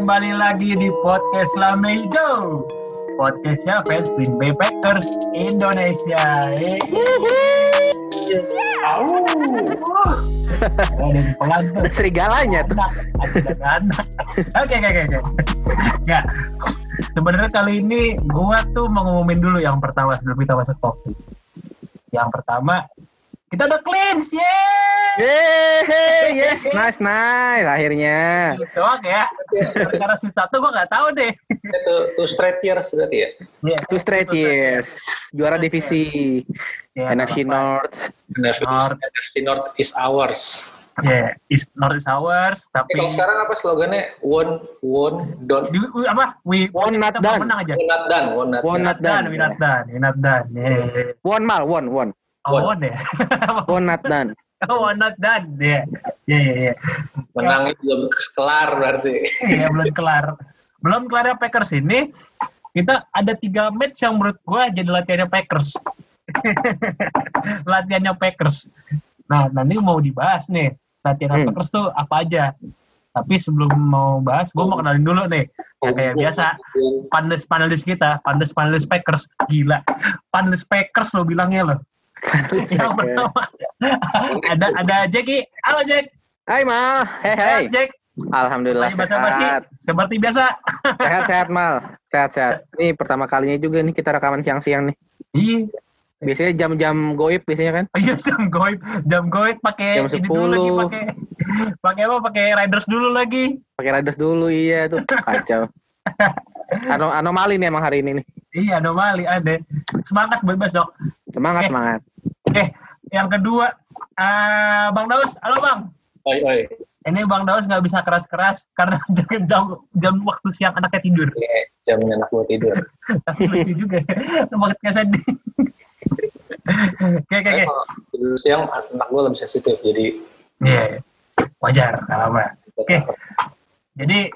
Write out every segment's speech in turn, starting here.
kembali lagi di podcast Lame Hijau. Podcastnya fans Green Bay Packers Indonesia. Eh. Au. Ada yang pelan tuh. Ada serigalanya tuh. Anak. Oke, oke, oke. Nggak. Sebenarnya kali ini gua tuh mau ngumumin dulu yang pertama sebelum kita masuk topik. Yang pertama, kita udah cleanse, yeay! Yeay, yes, nice, nice. Akhirnya. Doang ya. Karena season satu gua nggak tahu deh. Itu two straight years berarti ya? Iya, Two straight years. Juara divisi Iya, NFC. North. NFC North. NFC North is ours. Ya, is North is ours, tapi kalau sekarang apa slogannya? One, one, don't, di, we- apa? We Won not done. menang aja. one not done, one not One done. not done. we not done, we not done. Yeah. One mal, one, one. Oh, Won. Won ya. One not done. oh, one not done. Ya, ya, ya, ya. Menangnya belum kelar berarti. Iya, belum kelar. Belum kelar Packers ini. Kita ada tiga match yang menurut gua jadi latihannya Packers. latihannya Packers. Nah, nanti mau dibahas nih. Latihan Hmm. Packers tuh apa aja. Tapi sebelum mau bahas, gua mau kenalin dulu nih. Ya kayak biasa, panelis panelis kita, panelis panelis Packers, gila. Panelis Packers lo bilangnya lo. Yang pertama ada ada Jackie, halo Jack, Hai Mal, hey hey. Jack, Alhamdulillah Lagi sehat. seperti biasa. Sehat sehat Mal, sehat sehat. Ini pertama kalinya juga nih kita rekaman siang-siang nih. Iya, Biasanya jam-jam goib biasanya kan. iya jam goib, jam goib pakai Jam ini dulu lagi 10. pakai pakai apa? Pakai riders dulu lagi. Pakai radas dulu iya tuh. Kacau. Ano anomali nih emang hari ini nih. Iya, anomali ada. Semangat buat besok. Semangat Eh. semangat. Oke, yang kedua, eh Bang Daus, halo Bang. Oi, oi. Ini Bang Daus nggak bisa keras-keras karena jam, jam jam waktu siang anaknya tidur. Eh, jamnya anak gua tidur. Tapi lucu juga. Banget kayak sedih. Oke, oke, oke. tidur siang anak gua lebih sensitif, jadi Iya, wajar, nggak apa. Oke. Jadi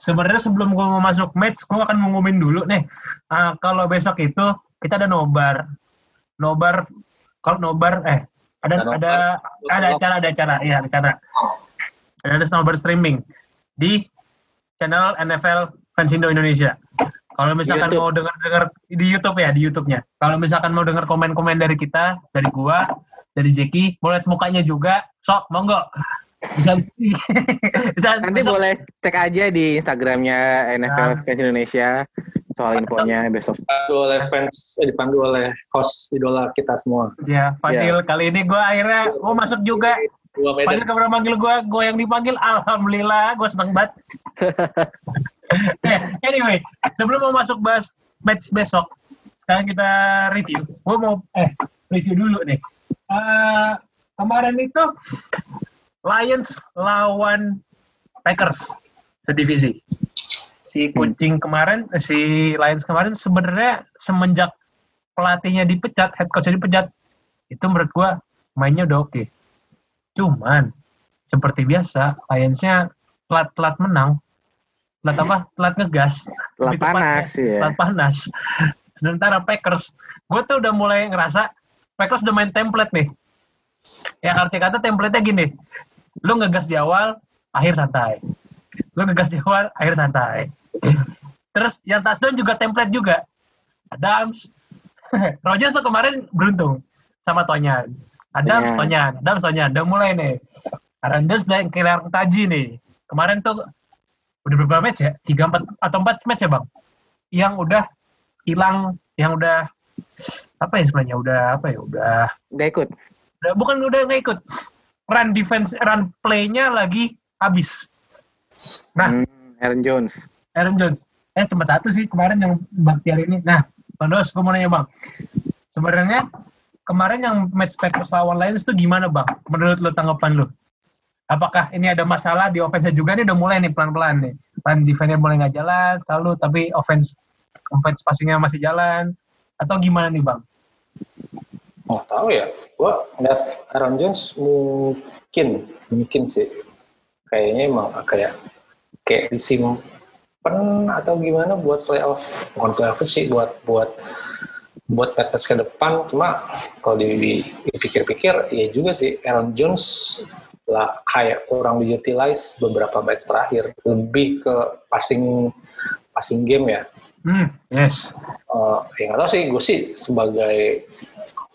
sebenarnya sebelum gue mau masuk match, gue akan mengumumin dulu nih. Ah, kalau besok itu kita ada nobar, nobar. Kalau nobar, eh ada Ada ada ada acara ada acara, iya ada acara. Ada nobar streaming di channel NFL Fansindo Indonesia. Kalau misalkan YouTube. mau dengar dengar di YouTube ya di YouTube-nya. Kalau misalkan mau dengar komen-komen dari kita, dari gua, dari Jeki, boleh lihat mukanya juga. Sok, monggo. Bisa bisa Nanti besok- boleh cek aja di Instagramnya NFL Nah. Fans Indonesia soal infonya besok. dipandu oleh fans, eh, dipandu oleh host idola kita semua. Ya, Fadil kali ini gue akhirnya gue masuk juga. Gua Fadil kemarin manggil gue, gue yang dipanggil. Alhamdulillah, gue seneng banget. Eh, anyway, sebelum mau masuk bahas match besok, sekarang kita review. Gue mau eh review dulu nih. Eh, kemarin itu Lions lawan Packers sedivisi. Si kucing kemarin, eh, si Lions kemarin sebenarnya semenjak pelatihnya dipecat, head coachnya dipecat, itu menurut gua mainnya udah oke. Cuman seperti biasa, Lions-nya telat-telat menang. Telat apa? Telat ngegas. Telat panas ya. Telat panas. Sementara Packers, gue tuh udah mulai ngerasa Packers udah main template nih. Ya arti kata template-nya gini. Lu ngegas di awal, akhir santai. Lu ngegas di awal, akhir santai. Terus yang touchdown juga template juga. Adams. Rogers tuh kemarin beruntung sama Tonyan. Adams, Iya. Tonyan. Adams, Tonyan. Udah mulai nih. Udah yang kelar taji nih. Kemarin tuh udah berapa match ya? Tiga, empat, atau empat match ya bang? Yang udah hilang, yang udah apa ya sebenarnya? Udah apa ya? Udah, Gak ikut. udah bukan udah nggak ikut. Run defense, run play-nya lagi habis. Nah, Hmm, Aaron Jones. Aaron Jones. Eh cuma satu sih kemarin yang Bakhtiar ini. Nah, Bang Dos, gue mau nanya Bang. Sebenarnya kemarin yang match Packers lawan Lions itu gimana Bang? Menurut lo tanggapan lo? Apakah ini ada masalah di offense juga nih udah mulai nih pelan-pelan nih. Plan defense mulai nggak jalan, selalu tapi offense offense passingnya masih jalan. Atau gimana nih Bang? Oh, tahu ya. Gua ngeliat Aaron Jones mungkin, mungkin sih. Kayaknya emang kayak kayak disimpan atau gimana buat playoff. Bukan playoff sih, buat buat buat tetes ke depan. Cuma kalau di- dipikir-pikir, ya juga sih Aaron Jones lah kayak kurang diutilize beberapa match terakhir lebih ke passing passing game ya Hmm, yes. uh, ya nggak tahu sih gue sih sebagai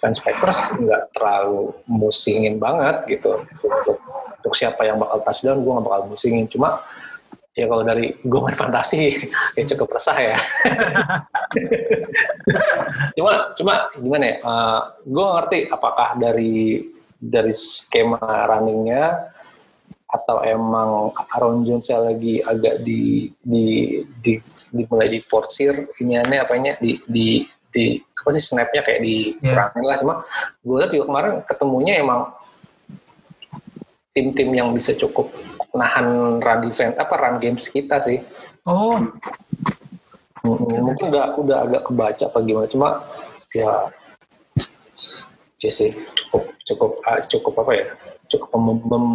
fans Packers nggak terlalu musingin banget gitu. Untuk untuk siapa yang bakal touchdown gue nggak bakal musingin. Cuma ya kalau dari gue main fantasi ya cukup resah ya. Cuma cuma gimana ya uh, gue ngerti apakah dari dari skema runningnya atau emang Aaron Jones lagi agak di di di, di mulai diporsir ini aneh apanya di di di apa sih snapnya? Kayak dikurangin yeah. lah. Cuma gue lihat juga kemarin ketemunya emang tim-tim yang bisa cukup nahan run defense apa run games kita sih. Oh. Mungkin udah udah agak kebaca apa gimana. Cuma ya ya sih cukup cukup cukup apa ya? Cukup mem mem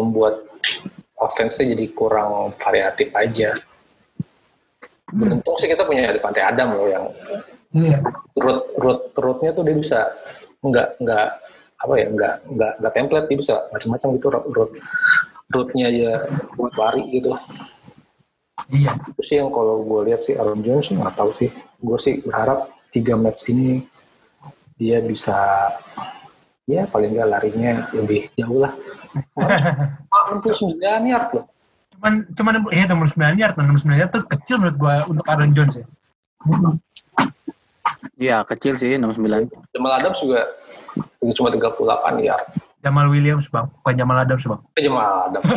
membuat offense-nya jadi kurang variatif aja. Beruntung sih kita punya di Pantai Adam loh yang yeah. root root rootnya tuh dia bisa nggak nggak apa ya nggak nggak nggak template dia bisa macam-macam gitu root rootnya aja buat lari gitu. Iya. Itu sih yang kalau gue lihat sih Aaron Jones nggak tahu sih. Gue sih berharap tiga match ini dia bisa ya paling nggak larinya lebih jauh lah. 69 yard loh. Cuman cuman ya 69 yard, 69 yard itu kecil menurut gua untuk Aaron Jones ya. Iya, kecil sih 69. Jamal Adams juga cuma 38 yard. Jamal Williams, Bang. Bukan Jamal Adams, Bang. Eh, Jamal Adams.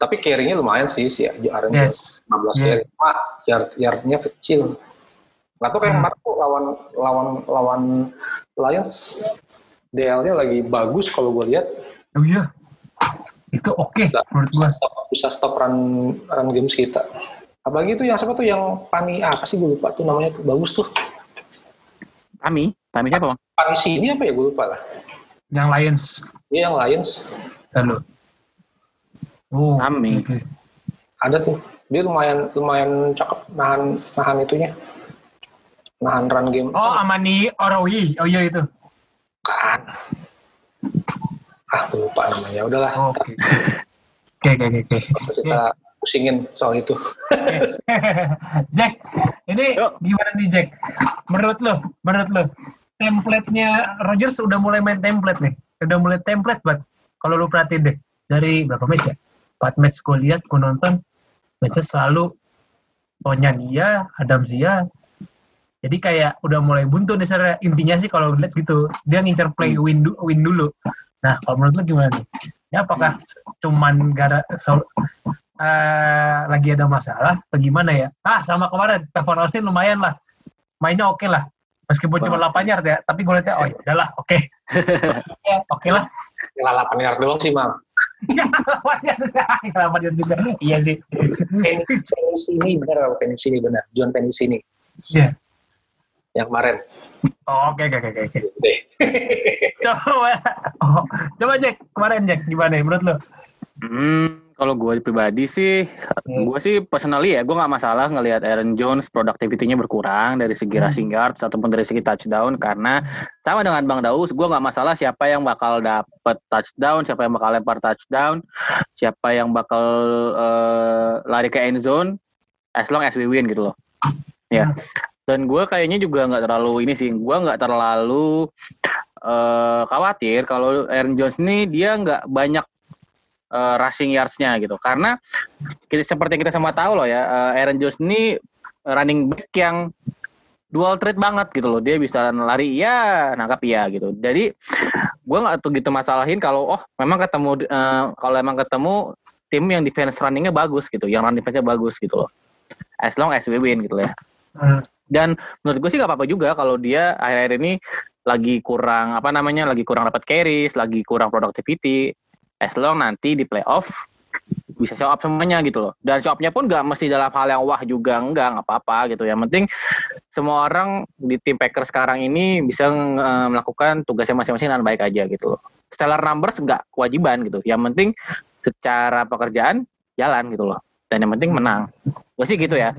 Tapi carry-nya lumayan sih si Aaron yes. Jones. 15 yeah. carry. Cuma yard, yard-nya kecil. Nggak tahu kayak hmm. kemarin lawan lawan lawan Lions DL-nya lagi bagus kalau gue lihat. Oh iya. Itu oke okay, menurut gue. Stop, bisa stop run run games kita. Apalagi itu yang siapa tuh yang Pani apa sih gue lupa tuh namanya tuh bagus tuh. Pani? Pani siapa bang? Pani sini apa ya gue lupa lah. Yang Lions. Iya yang Lions. Lalu. Oh. Ami. Okay. Ada tuh. Dia lumayan lumayan cakep nahan nahan itunya. Nahan run game. Oh, Amani Orowi. Oh iya itu kan ah lupa namanya udahlah oke oke oke oke kita pusingin soal itu Jack ini Yuk. gimana nih Jack menurut lo menurut lo template-nya Rogers udah mulai main template nih udah mulai template buat kalau lu perhatiin deh dari berapa match ya 4 match gue lihat gue nonton matchnya selalu Tonyan iya Adam Zia jadi kayak udah mulai buntu nih secara intinya sih kalau lihat gitu. Dia ngincer play hmm. win, win dulu. Nah, kalau menurut lu gimana nih? Ya apakah cuman gara so, uh, lagi ada masalah bagaimana ya? Ah, sama kemarin Tevon Austin lumayan lah. Mainnya oke okay lah. Meskipun cuma 8 yard ya, tapi gue lihatnya oh ya udahlah, oke. Okay. ya, oke okay lah. Ya 8 yard doang sih, Mam. 8 yard. 8 yard juga. Iya sih. Tenis ini benar, tenis ini benar. Juan tenis ini. Iya. Yeah yang kemarin. Oh, oke oke oke oke. coba, oh, coba Jack kemarin Jack gimana ya menurut lo? Hmm, kalau gue pribadi sih, hmm. gue sih personally ya, gue nggak masalah ngelihat Aaron Jones productivity-nya berkurang dari segi hmm. rushing yards ataupun dari segi touchdown karena sama dengan Bang Daus, gue nggak masalah siapa yang bakal dapet touchdown, siapa yang bakal lempar touchdown, siapa yang bakal uh, lari ke end zone, as long as we win gitu loh. Ya, hmm dan gue kayaknya juga nggak terlalu ini sih gue nggak terlalu uh, khawatir kalau Aaron Jones ini dia nggak banyak uh, rushing yards-nya gitu. Karena kita seperti yang kita sama tahu loh ya uh, Aaron Jones ini running back yang dual threat banget gitu loh. Dia bisa lari ya nangkap ya gitu. Jadi gue nggak tuh gitu masalahin kalau oh memang ketemu uh, kalau emang ketemu tim yang defense runningnya bagus gitu yang run defense-nya bagus gitu loh. As long as we win gitu ya. Hmm. Dan menurut gue sih gak apa-apa juga kalau dia akhir-akhir ini lagi kurang apa namanya lagi kurang dapat carries, lagi kurang productivity. As long nanti di playoff bisa show up semuanya gitu loh. Dan show upnya pun gak mesti dalam hal yang wah juga enggak, nggak apa-apa gitu. Yang penting semua orang di tim Packers sekarang ini bisa uh, melakukan tugasnya masing-masing dengan baik aja gitu loh. Stellar numbers nggak kewajiban gitu. Yang penting secara pekerjaan jalan gitu loh. Dan yang penting menang. Gue sih gitu ya.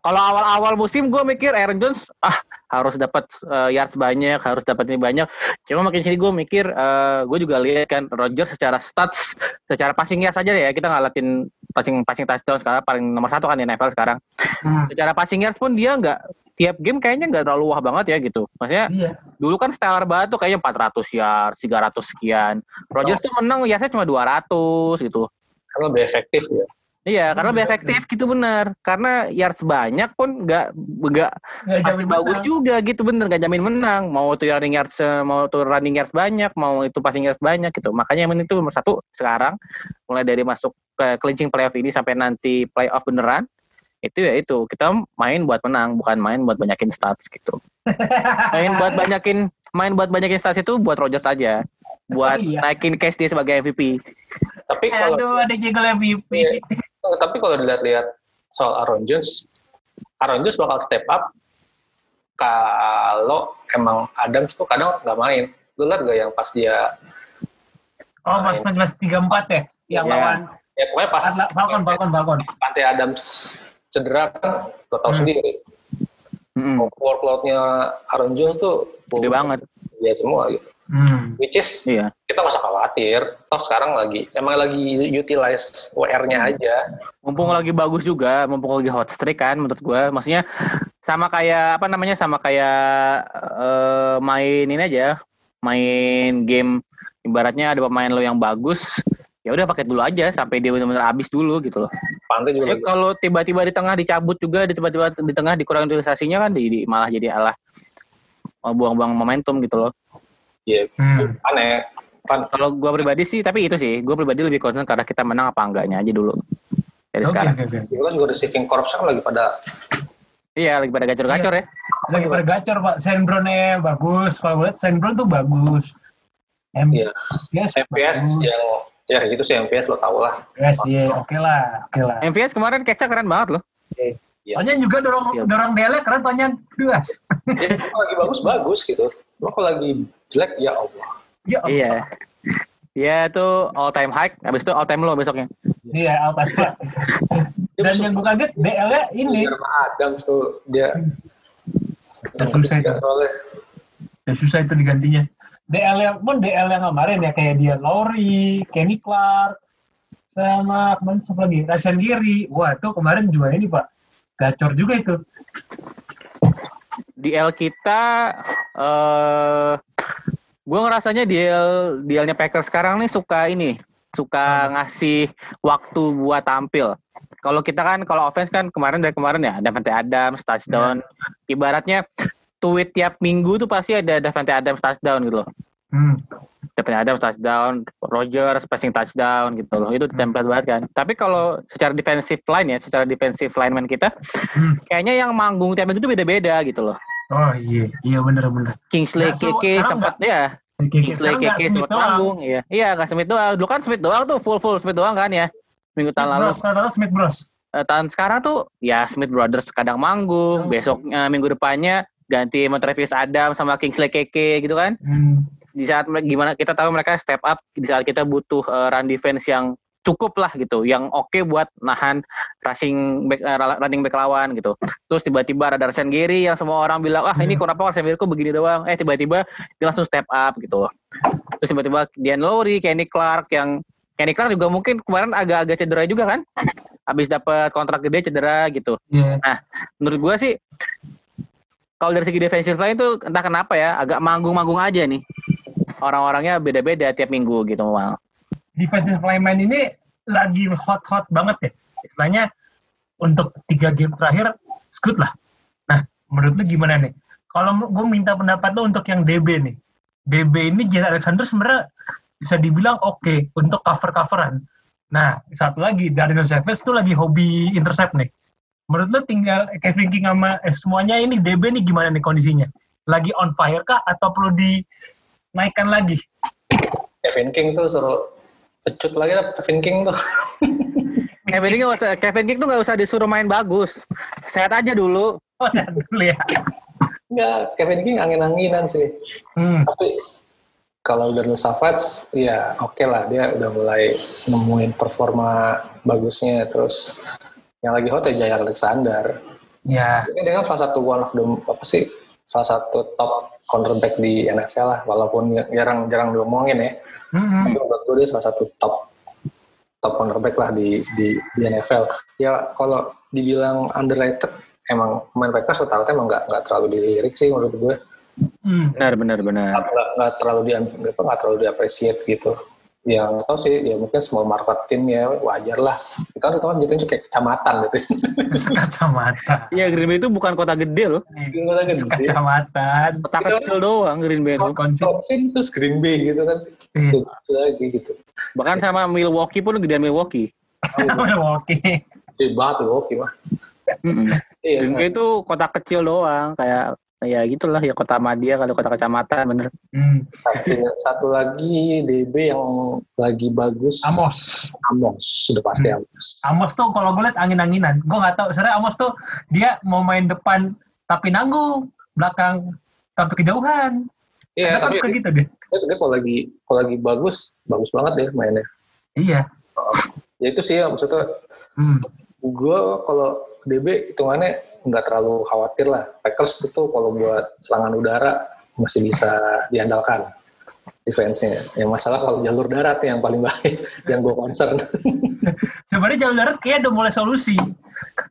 Kalau awal-awal musim gue mikir Aaron Jones ah harus dapat uh, yards banyak, harus dapat ini banyak. Cuma makin sini gue mikir, uh, gue juga lihat kan Rodgers secara stats, secara passing yards saja ya kita ngalatin passing passing touchdown sekarang paling nomor satu kan di NFL sekarang. Hmm. Secara passing yards pun dia nggak tiap game kayaknya nggak terlalu wah banget ya gitu. Maksudnya iya. dulu kan stellar banget tuh kayaknya 400 yards, 300 sekian. Rodgers oh. tuh menang ya saya cuma 200 gitu. Karena lebih efektif ya. Iya, karena lebih efektif gitu bener. Karena yards banyak pun nggak nggak pasti bagus menang. juga gitu bener, nggak jamin menang. Mau itu running yards mau itu running yards banyak, mau itu passing yards banyak gitu. Makanya yang itu nomor satu sekarang mulai dari masuk ke clinching playoff ini sampai nanti playoff beneran itu ya itu kita main buat menang bukan main buat banyakin stats gitu main buat banyakin main buat banyakin stats itu buat Rogers aja buat oh, iya. naikin case dia sebagai MVP tapi kalau Aduh, ada juga MVP ya, Oh, tapi kalau dilihat-lihat soal Aaron Jones, Aaron Jones bakal step up kalau emang Adams tuh kadang nggak main. Lu lihat gak yang pas dia Oh, pas pas tiga empat ya, yang yeah. lawan. Ya pokoknya pas Falcon, Falcon, Falcon. Pantai Adams cedera kan, lo tau hmm. sendiri. Mm. Workloadnya Aaron Jones tuh gede banget. Ya semua gitu. Hmm. Which is iya. kita nggak usah khawatir. Toh sekarang lagi emang lagi utilize WR-nya aja. Mumpung lagi bagus juga, mumpung lagi hot streak kan menurut gue. Maksudnya sama kayak apa namanya sama kayak uh, main ini aja, main game ibaratnya ada pemain lo yang bagus, ya udah pakai dulu aja sampai dia benar-benar habis dulu gitu loh. Pantai juga. kalau tiba-tiba di tengah dicabut juga, tiba-tiba di tengah dikurang utilisasinya kan di, di, malah jadi alah buang-buang momentum gitu loh. Iya, hmm. aneh. Kan. Kalau gue pribadi sih, tapi itu sih, gue pribadi lebih concern karena kita menang apa enggaknya aja dulu dari okay, sekarang. Okay, okay. kan juga receiving corps kan lagi pada Iya, lagi pada gacor-gacor iya. ya. Lagi pada gacor, Pak. Sandbronnya bagus. Kalau gue lihat Sandbron tuh bagus. M iya. MVS, MVS yang ya gitu sih MVS lo tau lah. Yes, iya, oke okay lah, oke okay lah. MVS kemarin kecap keren banget loh. Okay. Ya. Tonya juga dorong ya. dorong Dele karena Tonya dua. Ya, lagi bagus bagus gitu. Cuma kalau lagi jelek ya Allah. Ya Allah. Iya. Iya itu all time high, habis itu all time low besoknya. Iya all time high. Dan yang gue kaget DL-nya ini. Adams tuh dia. Dan susah itu. Dan susah itu digantinya. DL yang pun DL yang kemarin ya kayak dia Lowry, Kenny Clark, sama kemarin siapa lagi? Rashan Giri. Wah itu kemarin juga ini pak. Gacor juga itu. DL kita eh uh, gue ngerasanya DL DL-nya Packers sekarang nih suka ini, suka hmm. ngasih waktu buat tampil. Kalau kita kan kalau offense kan kemarin dari kemarin ya Davante Adams touchdown. Hmm. Ibaratnya tweet tiap minggu tuh pasti ada Davante Adams touchdown gitu loh. Hmm. Davante Adams touchdown, Rogers passing touchdown gitu loh. Itu hmm. template banget kan. Tapi kalau secara defensive line ya, secara defensive lineman kita, hmm. kayaknya yang manggung tiap minggu itu beda-beda gitu loh. Oh iya, iya bener-bener. Kingsley nah, Keke sempat ya. Kingsley Keke sempat manggung, iya. Iya, nggak Smith doang. Dulu kan Smith doang tuh full full Smith doang kan ya. Minggu tahun lalu. Bros, Smith Bros. Uh, tahun sekarang tuh ya Smith Brothers kadang manggung, oh. besoknya minggu depannya ganti sama Travis Adam sama Kingsley Keke gitu kan. Hmm. Di saat gimana kita tahu mereka step up di saat kita butuh uh, run defense yang cukup lah gitu yang oke okay buat nahan rushing back, uh, running back lawan gitu. Terus tiba-tiba ada Rasen Giri yang semua orang bilang ah ini hmm. kenapa Rasen Giri kok begini doang? Eh tiba-tiba dia langsung step up gitu. Terus tiba-tiba Dian Lowry Kenny Clark yang Kenny Clark juga mungkin kemarin agak-agak cedera juga kan? Habis dapat kontrak gede cedera gitu. Yeah. nah menurut gua sih kalau dari segi defensive line itu entah kenapa ya agak manggung-manggung aja nih. Orang-orangnya beda-beda tiap minggu gitu mal defensive lineman ini lagi hot-hot banget ya. Istilahnya untuk tiga game terakhir, skut lah. Nah, menurut lu gimana nih? Kalau gue minta pendapat lo untuk yang DB nih. DB ini Jay Alexander sebenarnya bisa dibilang oke okay untuk cover-coveran. Nah, satu lagi, Daniel Savage tuh lagi hobi intercept nih. Menurut lu tinggal Kevin King sama eh, semuanya ini DB nih gimana nih kondisinya? Lagi on fire kah atau perlu dinaikkan lagi? Kevin King tuh suruh pecut lagi lah Kevin King tuh. Kevin King usah, Kevin King tuh nggak usah disuruh main bagus. Sehat aja dulu. Oh, sehat dulu ya. Enggak, Kevin King angin-anginan sih. Hmm. Tapi kalau Daniel Savage, ya oke okay lah dia udah mulai nemuin performa bagusnya. Terus yang lagi hot ya Jaya Alexander. Ya, Ini dia kan salah satu one of the apa sih salah satu top cornerback di NFL lah walaupun jarang-jarang diomongin ya. Mm-mm. Tapi menurut gue dia salah satu top top cornerback lah di di, di NFL. Ya kalau dibilang underrated emang pemain Packers rata-rata emang nggak nggak terlalu dilirik sih menurut gue. Mm. Benar, benar, benar. Nggak nggak- nggak terlalu di apa nggak terlalu diapresiasi gitu. Ya nggak tahu sih ya mungkin small market team ya wajar lah. Kita kan kan jatuhnya kayak kecamatan gitu. sekacamata. Iya, Green Bay itu bukan kota gede loh. Gimana kan gitu. Sekacamatan. Kota kecil doang Green Bay itu. Wisconsin. Wisconsin terus Green Bay gitu kan. Iya. Itu lagi gitu. Bahkan sama Milwaukee pun gedean Milwaukee. Gede banget loh, oke mah. Iya, Green Bay itu kota kecil doang, kayak ya gitulah ya kota Madia kali kota kecamatan bener. Hmm. satu, satu lagi DB yang lagi bagus. Amos. Amos, sudah pasti Hmm. Amos. Amos tuh kalau gue liat angin-anginan. Gue nggak tahu. Sebenarnya Amos tuh dia mau main depan tapi nanggung, belakang tapi kejauhan. Iya, kan tapi suka gitu deh. dia- dia kalau lagi kalau lagi bagus, bagus banget deh mainnya. Iya. Ya itu sih maksudnya Hmm. gue kalau DB hitungannya nggak terlalu khawatir lah. Packers itu kalau buat serangan udara masih bisa diandalkan defense-nya. Yang masalah kalau jalur darat yang paling baik, yang gue concern. Sebenarnya jalur darat kayak udah mulai solusi.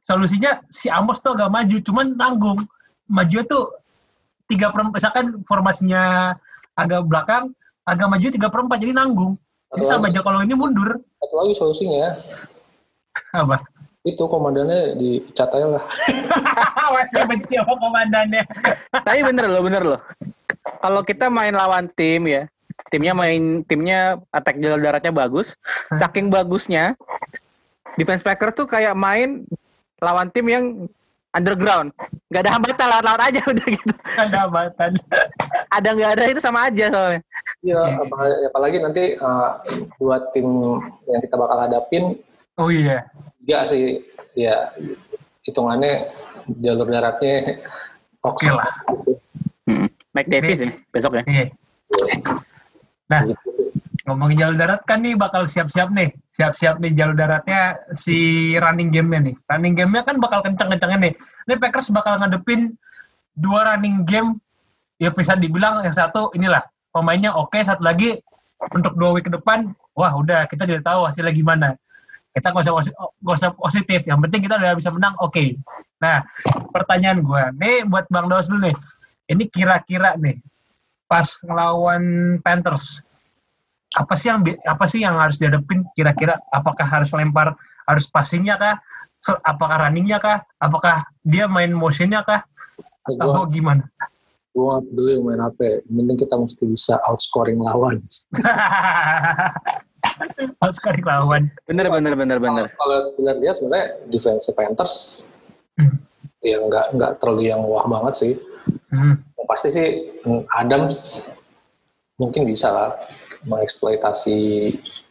Solusinya si Amos tuh agak maju, cuman nanggung. Maju tuh tiga per misalkan formasinya agak belakang, agak maju tiga per empat, jadi nanggung. Jadi sama aja kalau ini mundur. satu lagi solusinya Apa? Itu komandannya dipecat aja lah. Masih benci sama komandannya. Tapi bener loh, bener loh. Kalau kita main lawan tim ya, timnya main timnya attack jalur daratnya bagus, saking bagusnya defense Packers tuh kayak main lawan tim yang underground, nggak ada hambatan lawan-lawan aja udah gitu. Ada hambatan. Ada nggak ada itu sama aja soalnya. Iya, Iya. apalagi, apalagi nanti uh, dua tim yang kita bakal hadapin Oh iya. juga sih ya hitungannya jalur daratnya Oke lah. Gitu. Hmm. Mike Davis ya besok ya. Iya. Nah, Gitu. ngomongin jalur darat kan nih bakal siap-siap nih. Siap-siap nih jalur daratnya si running game-nya nih. Running game-nya kan bakal kenceng-kencengnya nih. Ini Packers bakal ngadepin dua running game. Ya bisa dibilang yang satu inilah pemainnya oke, satu lagi untuk dua week ke depan, wah udah kita tidak tahu hasilnya gimana. Kita nggak usah posi- nggak usah positif, yang penting kita udah bisa menang, oke. Nah, pertanyaan gue, nih buat Bang Daus dulu nih, ini kira-kira nih pas ngelawan Panthers, apa sih yang apa sih yang harus dihadapin kira-kira? Apakah harus lempar, harus passingnya kah? Apakah runningnya kah? Apakah dia main motionnya kah? Gue Atau gimana? gua nggak peduli main apa, yang penting kita mesti bisa outscoring lawan. kali lawan. Bener bener bener bener. Kalau kita lihat sebenarnya defense Panthers Hmm. ya nggak nggak terlalu yang wah banget sih. Hmm. Pasti sih Adams mungkin bisa lah mengeksploitasi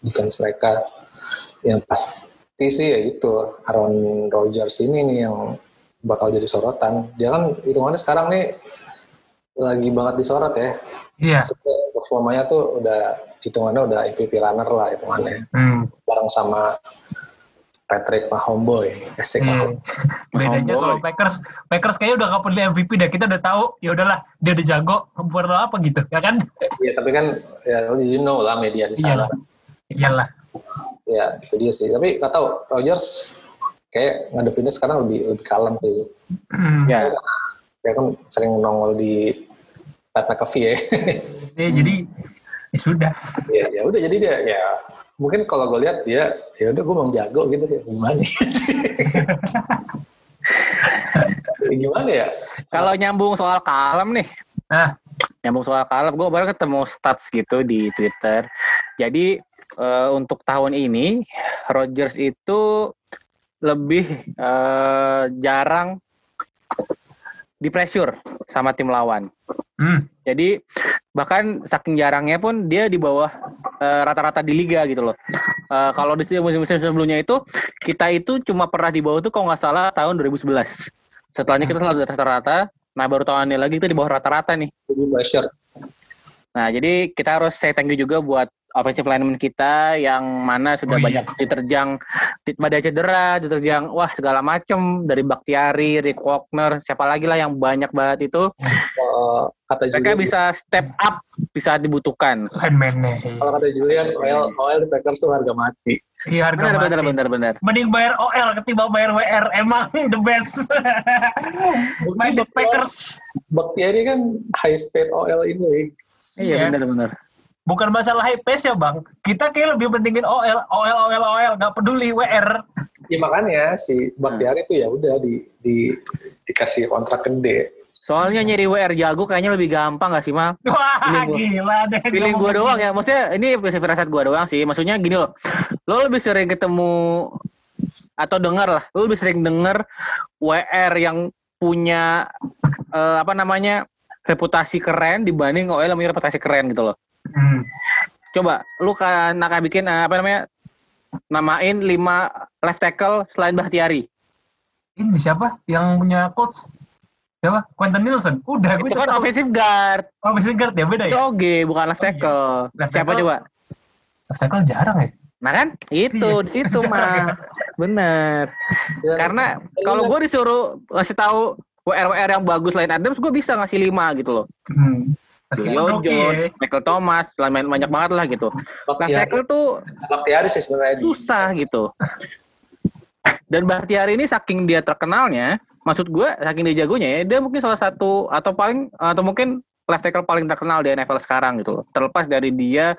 defense mereka. Yang pasti sih ya itu Aaron Rodgers ini nih yang bakal jadi sorotan. Dia kan hitungannya sekarang nih lagi banget disorot ya. Iya. Maksudnya performanya tuh udah hitungannya udah MVP runner lah hitungannya. Hmm. Bareng sama Patrick Mahomboy, Esek Iya. Bedanya Homeboy. kalau Packers, Packers kayaknya udah nggak peduli MVP dah. Kita udah tahu, ya udahlah dia udah jago, perlu apa gitu, ya kan? Iya, tapi kan ya you know lah media di sana. Iyalah. Iyalah. Ya, itu dia sih. Tapi nggak tahu Rodgers kayak ngadepinnya sekarang lebih lebih kalem sih. Hmm. Ya. Kayak kan sering nongol di Pat McAfee ya. Ya, jadi ya sudah. ya ya udah jadi dia ya mungkin kalau gue lihat dia ya udah gue mau jago gitu ya gimana ya, gimana ya? Kalau nyambung soal kalem nih, Nah, nyambung soal kalem, gue baru ketemu stats gitu di Twitter. Jadi eh, untuk tahun ini Rodgers itu lebih eh, jarang di pressure sama tim lawan. hmm. Jadi bahkan saking jarangnya pun dia di bawah eh, rata-rata di liga gitu loh. Eh, kalau di musim-musim sebelumnya itu kita itu cuma pernah di bawah itu kalau nggak salah tahun 2011. Setelahnya kita selalu rata-rata. Nah baru tahun ini lagi kita di bawah rata-rata nih. jadi pressure Nah jadi kita harus say thank you juga buat offensive lineman kita yang mana sudah Oh, iya. banyak diterjang di- badai cedera, diterjang wah segala macem dari Baktiari, Rick Walkner, siapa lagi lah yang banyak banget itu Eh, kata mereka Julian, bisa step up di saat dibutuhkan. Lineman-nya. kalau kata Julian, OL, OL di Packers tuh harga mati. Iya harga Benar, mati. benar, benar, benar. Mending bayar OL ketimbang bayar WR. Emang the best. Main di Packers. Baktiari kan high speed OL ini. Iya, Iya. Bukan masalah high pace ya bang. Kita kayak lebih pentingin OL, OL, OL, OL. Nggak peduli WR. Ya makanya si Baktiari tuh ya udah di, di dikasih kontrak gede. Soalnya nyari WR jago kayaknya lebih gampang gak sih, Mal? Wah Feeling gua. gila deh. Feeling gue doang ya. Maksudnya ini firasat gue doang sih. Maksudnya gini loh. Lo lebih sering ketemu atau dengar lah. Lo lebih sering denger WR yang punya eh, apa namanya reputasi keren dibanding OL yang punya reputasi keren gitu loh. Hmm. Coba lu kan akan bikin eh, apa namanya namain 5 left tackle selain Bahtiari. Ini siapa yang punya coach? Siapa? Quentin Nielsen. Udah, gue Itu kan offensive guard. Offensive guard ya beda ya? oge, bukan left Oh, iya. tackle. Left Siapa tackle. coba? Left tackle jarang ya? Nah kan, itu Iya, di situ jarang mah. ya. Bener. Karena kalau gue disuruh ngasih tahu WR WR yang bagus lain Adams, gue bisa ngasih lima gitu loh. Hmm. Julio oke Jones. Michael Thomas, lain banyak banget lah gitu. Left Baktiari, tackle tuh Baktiari sih sebenarnya susah gitu. Dan Bahtiari ini saking dia terkenalnya, maksud gue saking dia jagonya ya, dia mungkin salah satu atau paling atau mungkin left tackle paling terkenal di NFL sekarang gitu loh. Terlepas dari dia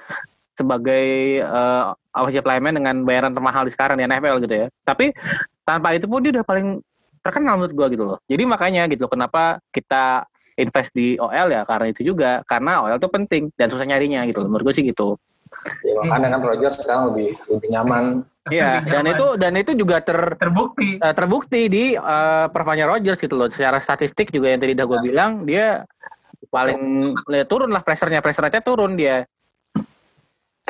sebagai uh, offensive lineman dengan bayaran termahal di sekarang di NFL gitu ya. Tapi tanpa itu pun dia udah paling terkenal menurut gue gitu loh. Jadi makanya gitu loh, kenapa kita invest di OL ya karena itu juga karena OL itu penting dan susah nyarinya gitu loh. Menurut gue sih gitu. ya, makanya kan Rogers sekarang lebih lebih nyaman. Iya, dan itu dan itu juga ter terbukti. eh, terbukti di eh, performanya Rodgers gitu loh. Secara statistik juga yang tadi udah gue bilang dia paling ya, turun lah pressernya, pressure rate turun dia.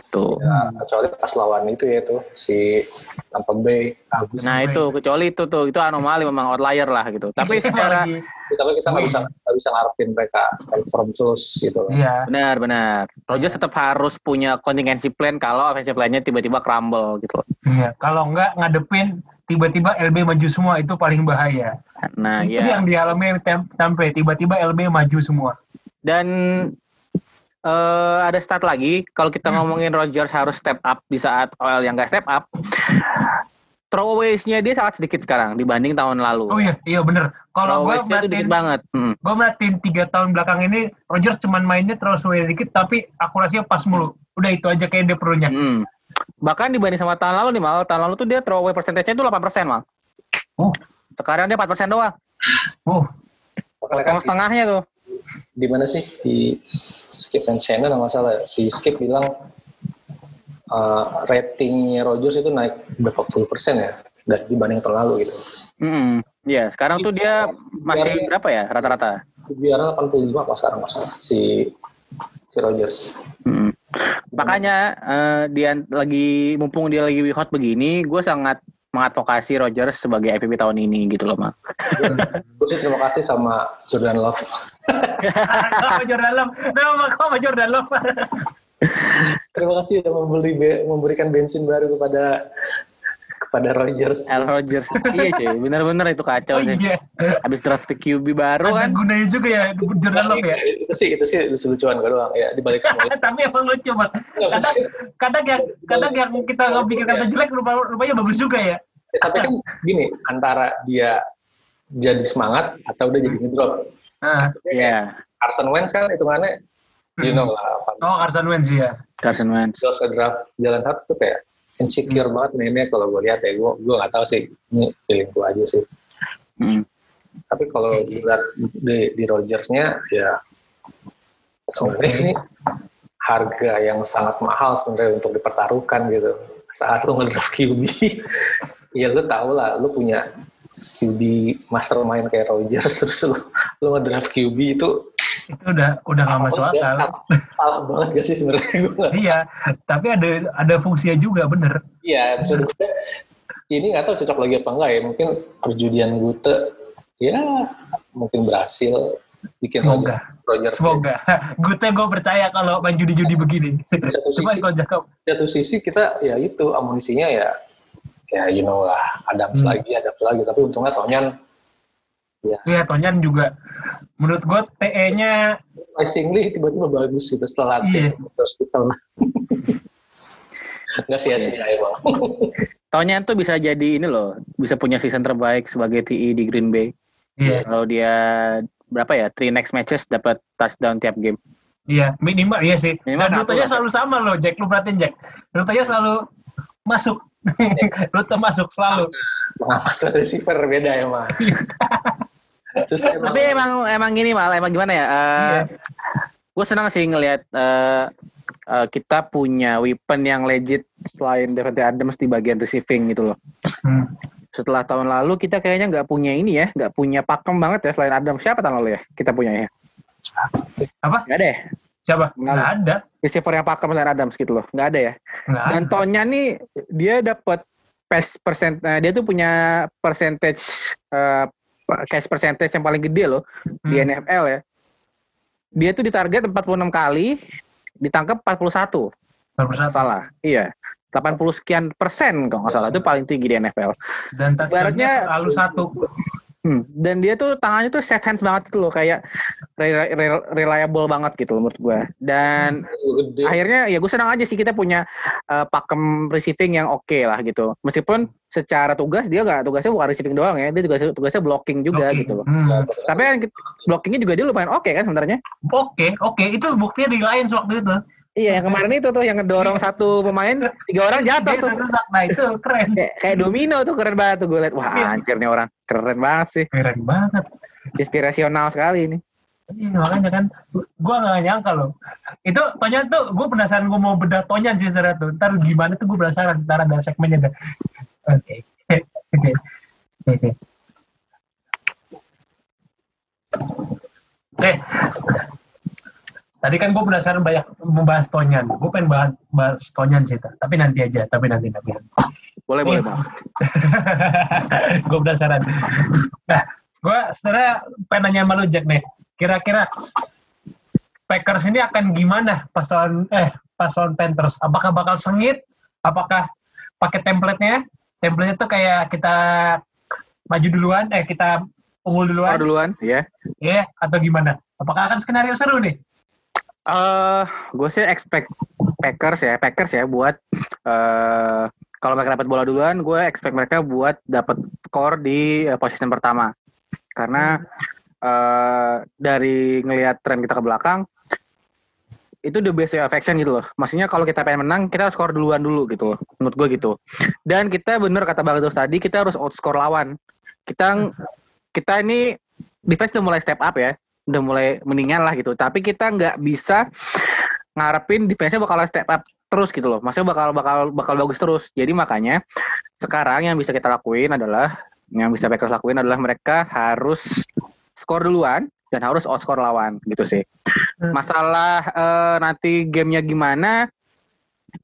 Tuh. Ya, kecuali pas lawan itu ya tuh si Tampa Bay. Bagus. Nah itu kecuali itu tuh itu anomali memang outlier lah gitu. Tapi secara. Tapi kita nggak bisa nggak bisa ngarepin mereka perform terus gitu. Iya. benar-benar Rodgers tetap harus punya contingency plan kalau offensive plan-nya tiba-tiba crumble gitu. Iya. Kalau nggak ngadepin tiba-tiba LB maju semua itu paling bahaya. Nah itu ya yang dialami Tampe tiba-tiba LB maju semua. dan eh, ada stat lagi kalau kita Hmm. ngomongin Rodgers harus step up di saat OL yang gak step up. Throwaways-nya dia sangat sedikit sekarang dibanding tahun lalu. Oh iya, iya bener. Kalau gue Throwaways-nya itu dikit merhatiin, banget. Hmm. gue merhatiin tiga tahun belakang ini Rogers cuman mainnya terus dikit tapi akurasinya pas mulu. Udah itu aja kayak dia perlunya. Hmm. Bahkan dibanding sama tahun lalu nih mal, tahun lalu tuh dia throwaway percentage-nya itu 8% mal. Oh, Sekarang dia 4% doang. oh, Potong setengahnya tuh. Di mana sih di Skip and Shannon nggak masalah ya. si Skip bilang uh, ratingnya Rogers itu naik berapa puluh persen ya dan dibanding tahun lalu gitu Hmm. Iya, sekarang tuh dia masih Biar- berapa ya rata-rata? biar 85 apa sekarang masalah si si Rogers Hmm. Makanya eh, dia lagi mumpung dia lagi hot begini, gue sangat mengadvokasi Rodgers sebagai MVP tahun ini gitu loh, Mak. gue sih terima kasih sama Jordan Love sama Jordan Love. Nama kau sama Jordan Love. terima kasih sudah membeli be- memberikan bensin baru kepada kepada Rogers L. Rodgers. iya cuy, bener-bener itu kacau Oh sih. iya. Habis draft the QB baru Ada kan. gunanya juga ya Jordan Love ya. itu sih itu sih lucu-lucuan gue doang ya dibalik semua itu Tapi emang lucu banget. Kadang, kadang yang kadang yang kita nggak pikir kata jelek rupa- rupanya bagus juga ya. Ya, tapi kan gini antara dia jadi semangat atau udah jadi ngedrop Nah, Iya, Carson Wentz kan hitungannya you know lah oh Carson Wentz ya. Carson Wentz. Terus ke draft Jalen Hurts tuh kayak insecure banget mainnya kalau gue lihat ya. Gue gue nggak tahu sih ini feeling gue aja sih. Hmm. tapi kalau dilihat di, di Rodgersnya ya sebenarnya ini harga yang sangat mahal sebenarnya untuk dipertaruhkan gitu. Saat lu ngedraft QB ya lu tau lah lu punya QB mastermind kayak Rodgers terus lu lu ngedraft QB itu Itu udah udah nggak masuk akal. salah banget gak sih sebenarnya gue Iya, tapi ada ada fungsinya juga bener. Iya, maksud gue ini nggak tahu cocok lagi apa enggak ya. Mungkin perjudian Gute ya mungkin berhasil bikin Semoga. Roger Semoga. Gue teh gue percaya kalau main judi-judi begini. satu Cuma sisi kalau Jakob. satu sisi kita ya itu amunisinya ya ya you know lah ada Hmm. lagi ada lagi tapi untungnya Tonyan Iya, Tonyan juga. Menurut gue TE-nya surprisingly tiba-tiba bagus gitu setelah Iya. terus kita nggak sia-sia emang Tonyan tuh bisa jadi ini loh, bisa punya season terbaik sebagai TI di Green Bay. Iya, Kalau dia berapa ya, three next matches dapat touchdown tiap game. iya minimal iya sih. Minimal Dan rutenya selalu sama loh, Jack. Lu perhatiin Jack. Rutenya selalu masuk. Rute masuk selalu. mengamat receiver beda emang terus emang Tapi emang emang gini malah emang gimana ya? Iya. Gue senang sih ngelihat eh, eh, kita punya weapon yang legit selain Devante Adams di bagian receiving gitu loh. Hmm. Setelah tahun lalu kita kayaknya nggak punya ini ya, nggak punya pakem banget ya selain Adams. Siapa tahun lalu ya? Kita punya ya? Apa? Nggak ada ya? Siapa? Nggak ada. Receiver yang pakem selain Adams gitu loh. Nggak ada ya? Nggak ada. Dan Tonya nih dia dapat pass percent eh, dia tuh punya percentage eh, cash percentage yang paling gede loh di Hmm. NFL ya. Dia tuh ditarget 46 kali, ditangkap 41. Baru satu. Salah. Iya. 80 sekian persen kalau nggak salah itu paling tinggi di NFL. Dan touchdown-nya Ibaratnya- selalu satu. Hmm. Dan dia tuh tangannya tuh safe hands banget gitu loh kayak re- re- reliable banget gitu loh menurut gue. Dan gede akhirnya ya gue senang aja sih kita punya uh, pakem receiving yang oke lah gitu. Meskipun secara tugas dia nggak tugasnya bukan receiving doang ya, dia juga tugasnya blocking juga Oke. gitu loh. Hmm. Tapi kan blockingnya juga dia lumayan oke kan sebenarnya. Oke, oke. Itu buktinya di Lions waktu itu. Iya yang kemarin itu tuh yang ngedorong satu pemain tiga orang jatuh Dia tuh. Nah itu keren. Kayak, kayak domino tuh keren banget tuh gue liat. Wah Iya. anjir nih orang keren banget sih. Keren banget. Inspirasional sekali ini. Iya makanya kan, gue gak nyangka loh. Itu Tonyan tuh, gue penasaran gue mau bedah Tonyan sih sebenarnya tuh. Ntar gimana tuh gue penasaran, ntar ada segmennya dah. Oke, oke, oke. Oke, tadi kan gue penasaran banyak membahas Tonyan. Gue pengen bahas, bahas Tonyan sih, Ta. tapi nanti aja, tapi nanti nanti. Boleh boleh bang. gue penasaran. Nah, gue sebenarnya pengen nanya sama lu Jack nih. Kira-kira Packers ini akan gimana pas lawan eh pas lawan Panthers? Apakah bakal sengit? Apakah pakai template-nya? Template itu kayak kita maju duluan, eh kita unggul Oh, duluan, duluan ya. ya atau gimana? Apakah akan skenario seru nih? Eh, gue sih expect Packers ya, Packers ya buat eh kalau mereka dapat bola duluan, gue expect mereka buat dapat skor di eh, possession pertama. Karena eh dari ngelihat tren kita ke belakang, itu the best way of action gitu loh. Maksudnya kalau kita pengen menang, kita harus skor duluan dulu gitu loh. Menurut gue gitu. Dan kita bener kata Bang Terus tadi, kita harus outscore lawan. Kita kita ini defense udah mulai step up ya udah mulai mendingan lah gitu. Tapi kita nggak bisa ngarepin defense-nya bakal step up terus gitu loh. Maksudnya bakal bakal bakal bagus terus. Jadi makanya sekarang yang bisa kita lakuin adalah yang bisa Packers lakuin adalah mereka harus skor duluan dan harus outscore lawan gitu sih. Hmm. Masalah eh, nanti gamenya gimana?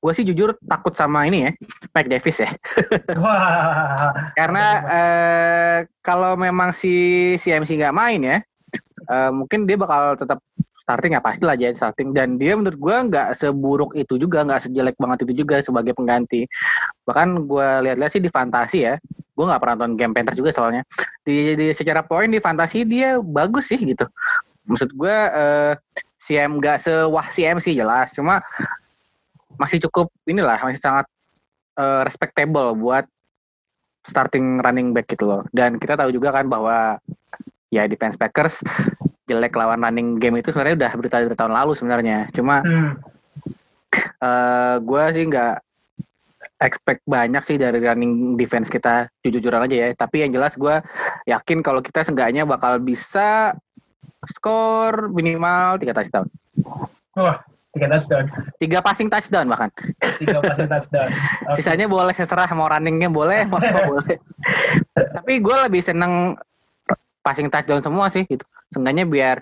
Gue sih jujur takut sama ini ya, Mike Davis ya. Wah, Karena eh, kalau memang si CMC nggak main ya, eh, mungkin dia bakal tetap starting ya pasti lah jadi starting. Dan dia menurut gua nggak seburuk itu juga nggak sejelek banget itu juga sebagai pengganti. Bahkan gua lihat-lihat sih di fantasi ya gua nggak pernah nonton game Panthers juga soalnya. Di, di secara poin di fantasi dia bagus sih gitu. Maksud gua eh, CM nggak sewah CMC jelas. Cuma masih cukup inilah masih sangat eh, respectable buat starting running back gitu loh. Dan kita tahu juga kan bahwa ya defense Packers jelek lawan running game itu sebenarnya udah berita dari tahun lalu sebenarnya. Cuma hmm. eh gue sih nggak expect banyak sih dari running defense kita jujur-jujuran aja ya. Tapi yang jelas gue yakin kalau kita seenggaknya bakal bisa skor minimal tiga touchdown. Wah, tiga touchdown, Tiga passing touchdown bahkan. tiga passing touchdown. Oke. Sisanya boleh seserah mau runningnya boleh, mau boleh. Tapi gue lebih seneng passing touchdown semua sih gitu. Seenggaknya biar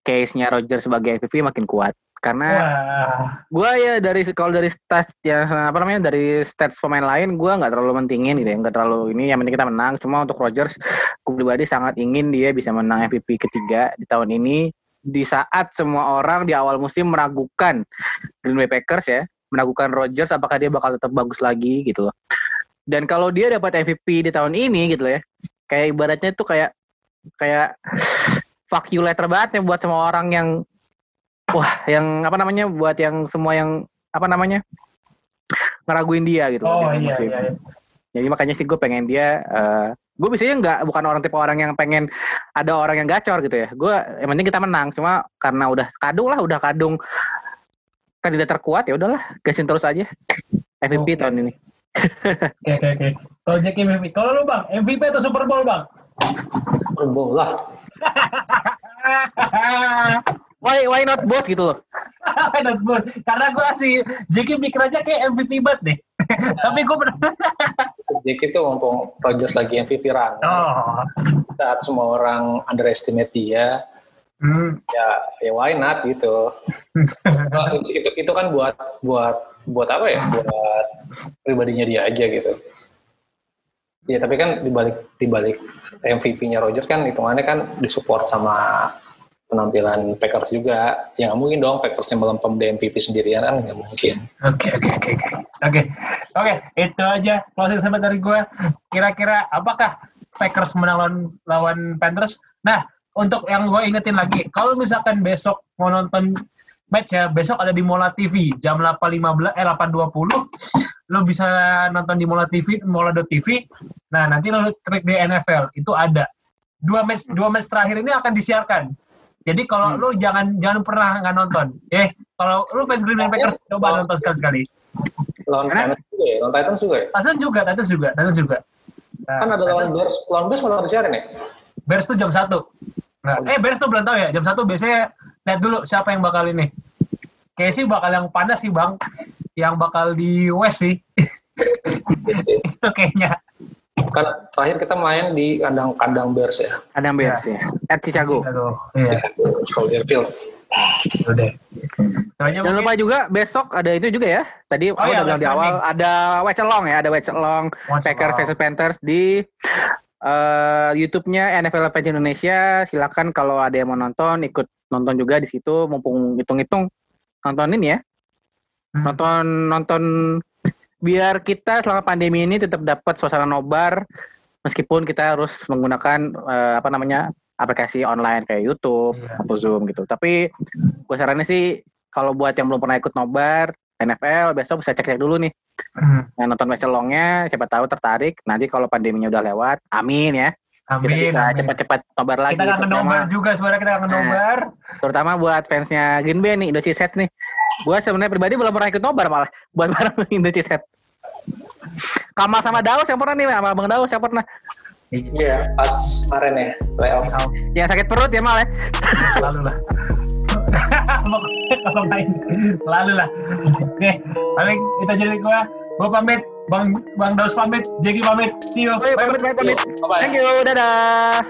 case-nya Roger sebagai MVP makin kuat. Karena Wah. gue ya dari kalau dari stats ya apa namanya dari stats pemain lain gue nggak terlalu mentingin gitu ya nggak terlalu ini yang penting kita menang cuma untuk Rodgers gue pribadi sangat ingin dia bisa menang MVP ketiga di tahun ini di saat semua orang di awal musim meragukan Green Bay Packers ya meragukan Rodgers apakah dia bakal tetap bagus lagi gitu loh dan kalau dia dapat MVP di tahun ini gitu loh ya kayak ibaratnya tuh kayak kayak fuck you letter banget ya buat semua orang yang wah yang apa namanya buat yang semua yang apa namanya ngeraguin dia gitu Oh di iya, iya, iya. Jadi makanya sih gue pengen dia eh gue biasanya nggak bukan orang tipe orang yang pengen ada orang yang gacor gitu ya. Gue yang penting kita menang. Cuma karena udah kadung lah, udah kadung kandidat terkuat ya udahlah gasin terus aja. MVP Oke. tahun ini. Oke, oke, oke. Kalau Jack MVP. Kalau lu bang, MVP atau Super Bowl bang? Lah. Why why not both gitu loh. Not good. Karena gue kasih Jackie mikir aja kayak MVP banget deh. Tapi gue bener Jack itu mumpung Rodgers lagi MVP run. Oh. Saat semua orang underestimate dia, Hmm. ya ya why not gitu. Itu, itu itu kan buat buat buat apa ya? Buat pribadinya dia aja gitu. Ya tapi kan dibalik dibalik MVP-nya Rodgers kan hitungannya kan disupport sama penampilan Packers juga. Ya nggak mungkin dong Packersnya melempem di MVP sendirian kan nggak mungkin. Oke, oke, oke, oke. Oke. Itu aja closing statement dari gue. Kira-kira apakah Packers menang lawan, lawan Panthers? Nah, untuk yang gue ingetin lagi, kalau misalkan besok mau nonton match ya, besok ada di Mola TV jam 8.15 eh 8.20. Lo bisa nonton di Mola TV, Mola.tv. Nah, nanti lo klik di NFL, itu ada. Dua match dua match terakhir ini akan disiarkan. Jadi kalau Hmm. lu jangan jangan pernah nggak nonton. Eh, kalau lu fans Green Bay Packers coba nonton sekali-sekali. Lawan Titans juga ya, lawan Titans juga ya. Titans juga, Titans juga, Titans juga. Nah, Kan ada lawan Bears, lawan Bears malah disiarin ya. Bears tuh jam 1. Nah, eh Bears tuh belum tahu ya, jam 1 biasanya lihat dulu siapa yang bakal ini. Kayaknya sih bakal yang panas sih Bang. Yang bakal di West sih. Itu kayaknya. Kan terakhir kita main di kandang-kandang Bears ya. Ada Bears ya. At Chicago. Aduh, iya, Soldier Field. udah. Soalnya Jangan mungkin- lupa juga besok ada itu juga ya. Tadi aku iya, udah bilang di awal ada watch along ya, ada Watch Packers versus Panthers di eh, YouTube-nya NFL Fans Indonesia. Silakan kalau ada yang mau nonton ikut nonton juga di situ mumpung hitung-hitung nontonin ya. Hmm. Nonton nonton biar kita selama pandemi ini tetap dapat suasana nobar meskipun kita harus menggunakan eh, apa namanya aplikasi online kayak YouTube Iya. atau Zoom gitu. Tapi gue saranin sih kalau buat yang belum pernah ikut nobar NFL besok bisa cek-cek dulu nih Hmm, nah, nonton match longnya siapa tahu tertarik nanti kalau pandeminya udah lewat amin ya kita Amin. bisa amin. cepat-cepat nobar lagi Kita terutama, nobar juga sebenarnya kita Nah. nobar. terutama buat fansnya Green Bay nih Indochine Set nih gue sebenarnya pribadi belum pernah ikut nobar malah buat bareng Indochine Set Kamal sama Daus yang pernah nih sama Bang Daus yang pernah Iya, pas kemarin ya, playoff. yang sakit perut ya mal ya Selalu lah. Kalau main selalu lah. Oke, paling itu aja dari gua. Gua pamit, Bang Bang Daus pamit, Jeki pamit. See you. Oke, pamit, pamit, pamit. Thank you, dadah.